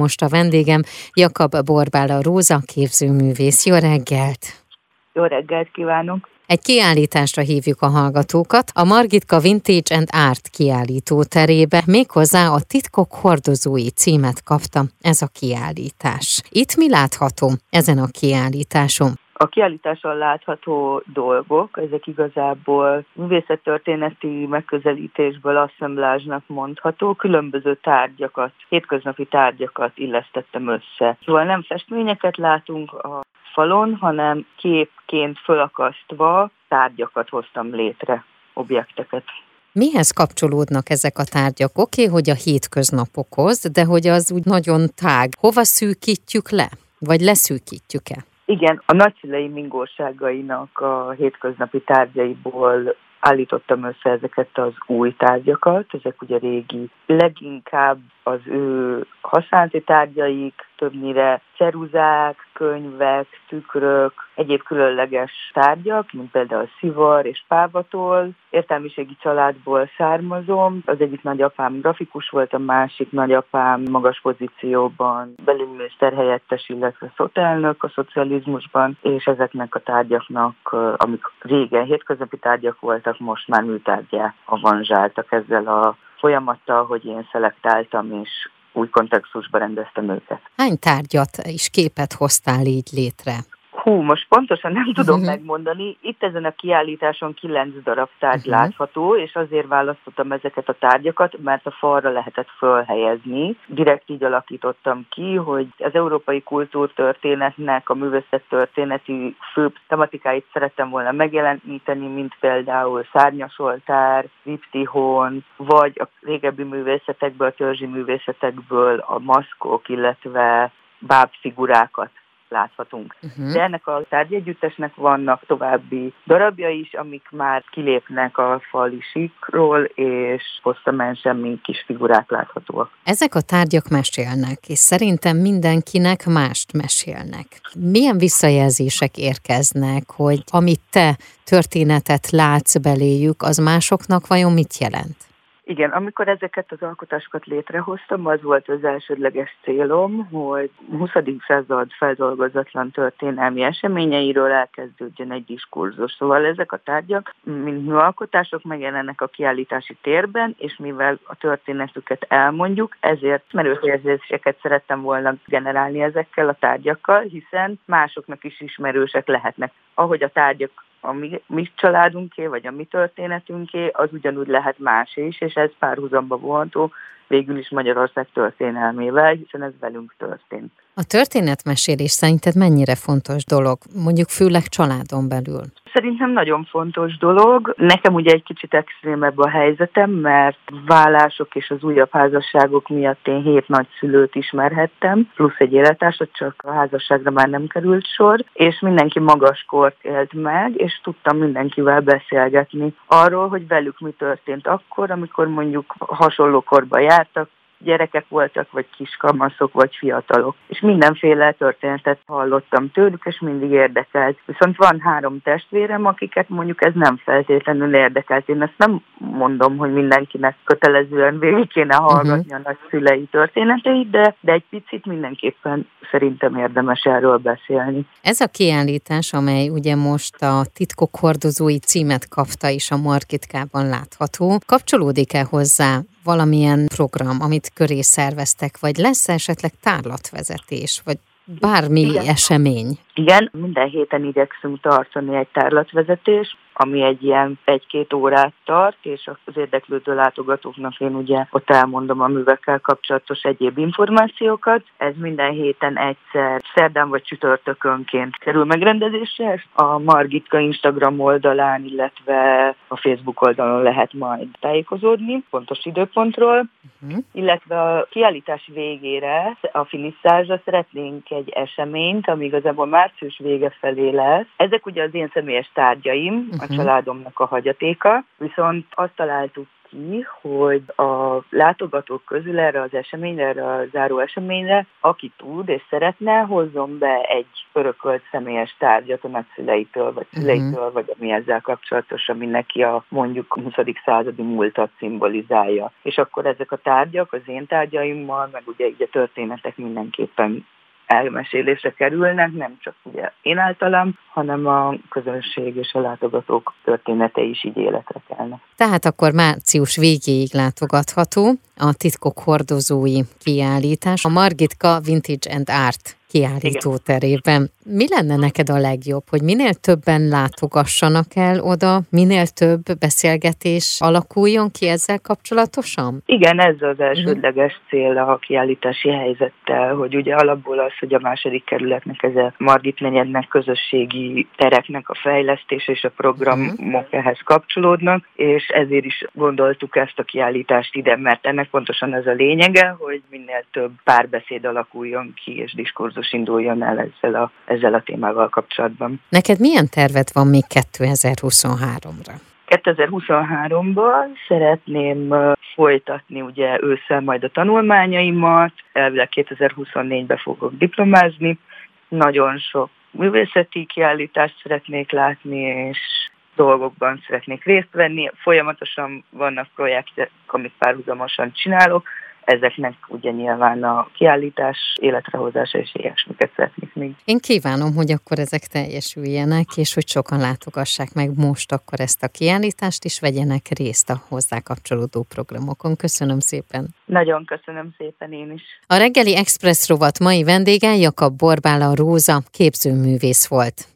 Most a vendégem Jakab Borbála Róza képzőművész. Jó reggelt! Jó reggelt kívánok! Egy kiállításra hívjuk a hallgatókat, a Margitka Vintage and Art kiállító terébe, méghozzá a Titkok hordozói címet kapta ez a kiállítás. Itt mi látható ezen a kiállításon? A kiállításon látható dolgok, ezek igazából művészettörténeti megközelítésből assemblázsnak mondható, különböző tárgyakat, hétköznapi tárgyakat illesztettem össze. Szóval nem festményeket látunk a falon, hanem képként fölakasztva tárgyakat hoztam létre, objekteket. Mihez kapcsolódnak ezek a tárgyak? Oké, okay, hogy a hétköznapokhoz, de hogy az úgy nagyon tág. Hova szűkítjük le? Vagy leszűkítjük-e? Igen, a nagyszülei mingóságainak a hétköznapi tárgyaiból állítottam össze ezeket az új tárgyakat, ezek ugye régi, leginkább az ő használati tárgyaik, többnyire ceruzák, könyvek, tükrök, egyéb különleges tárgyak, mint például szivar és pávatól. Értelmiségi családból származom. Az egyik nagyapám grafikus volt, a másik nagyapám magas pozícióban belügyminiszter helyettes, illetve szotelnök a szocializmusban, és ezeknek a tárgyaknak, amik régen hétköznapi tárgyak voltak, most már műtárgyá avanzsáltak ezzel a folyamattal, hogy én szelektáltam és új kontextusba rendeztem őket. Hány tárgyat és képet hoztál így létre? Hú, most pontosan nem tudom uh-huh. megmondani. Itt ezen a kiállításon kilenc darab tárgy uh-huh. látható, és azért választottam ezeket a tárgyakat, mert a falra lehetett fölhelyezni. Direkt így alakítottam ki, hogy az európai kultúrtörténetnek a művészet történeti fő tematikáit szerettem volna megjeleníteni, mint például szárnyasoltár, riptihon, vagy a régebbi művészetekből, a törzsi művészetekből a maszkok, illetve bábfigurákat láthatunk. Uh-huh. De ennek a tárgyegyüttesnek vannak további darabja is, amik már kilépnek a fali síkról, és hosszamensen még kis figurák láthatóak. Ezek a tárgyak mesélnek, és szerintem mindenkinek mást mesélnek. Milyen visszajelzések érkeznek, hogy amit te történetet látsz beléjük, az másoknak vajon mit jelent? Igen, amikor ezeket az alkotásokat létrehoztam, az volt az elsődleges célom, hogy 20. század feldolgozatlan történelmi eseményeiről elkezdődjön egy diskurzus. Szóval ezek a tárgyak, mint műalkotások megjelennek a kiállítási térben, és mivel a történetüket elmondjuk, ezért merős érzéseket szerettem volna generálni ezekkel a tárgyakkal, hiszen másoknak is ismerősek lehetnek. Ahogy a tárgyak a mi, mi családunké, vagy a mi történetünké, az ugyanúgy lehet más is, és ez párhuzamba vonható végül is Magyarország történelmével, hiszen ez velünk történt. A történetmesélés szerinted mennyire fontos dolog, mondjuk főleg családon belül? Szerintem nagyon fontos dolog. Nekem ugye egy kicsit extrémebb a helyzetem, mert vállások és az újabb házasságok miatt én hét nagyszülőt ismerhettem, plusz egy élettársat, csak a házasságra már nem került sor, és mindenki magas kort élt meg, és tudtam mindenkivel beszélgetni arról, hogy velük mi történt akkor, amikor mondjuk hasonló korba jártak, gyerekek voltak, vagy kiskamaszok, vagy fiatalok. És mindenféle történetet hallottam tőlük, és mindig érdekelt. Viszont van három testvérem, akiket mondjuk ez nem feltétlenül érdekelt. Én ezt nem mondom, hogy mindenkinek kötelezően végig kéne hallgatni uh-huh. a nagyszülei történeteit, de, de egy picit mindenképpen szerintem érdemes erről beszélni. Ez a kiállítás, amely ugye most a titkok hordozói címet kapta is a Markitkában látható, kapcsolódik-e hozzá valamilyen program, amit köré szerveztek, vagy lesz esetleg tárlatvezetés, vagy bármi Igen. esemény? Igen, minden héten igyekszünk tartani egy tárlatvezetés, ami egy ilyen egy-két órát tart, és az érdeklődő látogatóknak én ugye ott elmondom a művekkel kapcsolatos egyéb információkat. Ez minden héten egyszer, szerdán vagy csütörtökönként kerül megrendezésre. A Margitka Instagram oldalán, illetve a Facebook oldalon lehet majd tájékozódni pontos időpontról, uh-huh. illetve a kiállítás végére a Finisszázsra szeretnénk egy eseményt, ami igazából március vége felé lesz. Ezek ugye az én személyes tárgyaim, uh-huh a családomnak a hagyatéka, viszont azt találtuk ki, hogy a látogatók közül erre az eseményre, erre a záró eseményre, aki tud és szeretne, hozzon be egy örökölt személyes tárgyat a nagyszüleitől, vagy mhm. szüleitől, uh-huh. vagy ami ezzel kapcsolatos, ami neki a mondjuk 20. századi múltat szimbolizálja. És akkor ezek a tárgyak, az én tárgyaimmal, meg ugye így a történetek mindenképpen elmesélésre kerülnek, nem csak ugye én általam, hanem a közönség és a látogatók története is így életre kelnek. Tehát akkor március végéig látogatható a titkok hordozói kiállítás, a Margitka Vintage and Art kiállító terében. Mi lenne neked a legjobb, hogy minél többen látogassanak el oda, minél több beszélgetés alakuljon ki ezzel kapcsolatosan? Igen, ez az elsődleges cél a kiállítási helyzettel, hogy ugye alapból az, hogy a második kerületnek ez a Margit negyednek közösségi tereknek a fejlesztése és a programok uh-huh. ehhez kapcsolódnak, és ezért is gondoltuk ezt a kiállítást ide, mert ennek pontosan ez a lényege, hogy minél több párbeszéd alakuljon ki és diskurzus induljon el ezzel a ezzel a témával kapcsolatban. Neked milyen terved van még 2023-ra? 2023-ban szeretném folytatni ugye ősszel majd a tanulmányaimat, elvileg 2024-ben fogok diplomázni, nagyon sok művészeti kiállítást szeretnék látni, és dolgokban szeretnék részt venni. Folyamatosan vannak projektek, amit párhuzamosan csinálok, ezeknek ugye nyilván a kiállítás életrehozása és ilyesmiket szeretnék még. Én kívánom, hogy akkor ezek teljesüljenek, és hogy sokan látogassák meg most akkor ezt a kiállítást, és vegyenek részt a hozzá kapcsolódó programokon. Köszönöm szépen. Nagyon köszönöm szépen én is. A reggeli Express rovat mai vendége Jakab Borbála Róza képzőművész volt.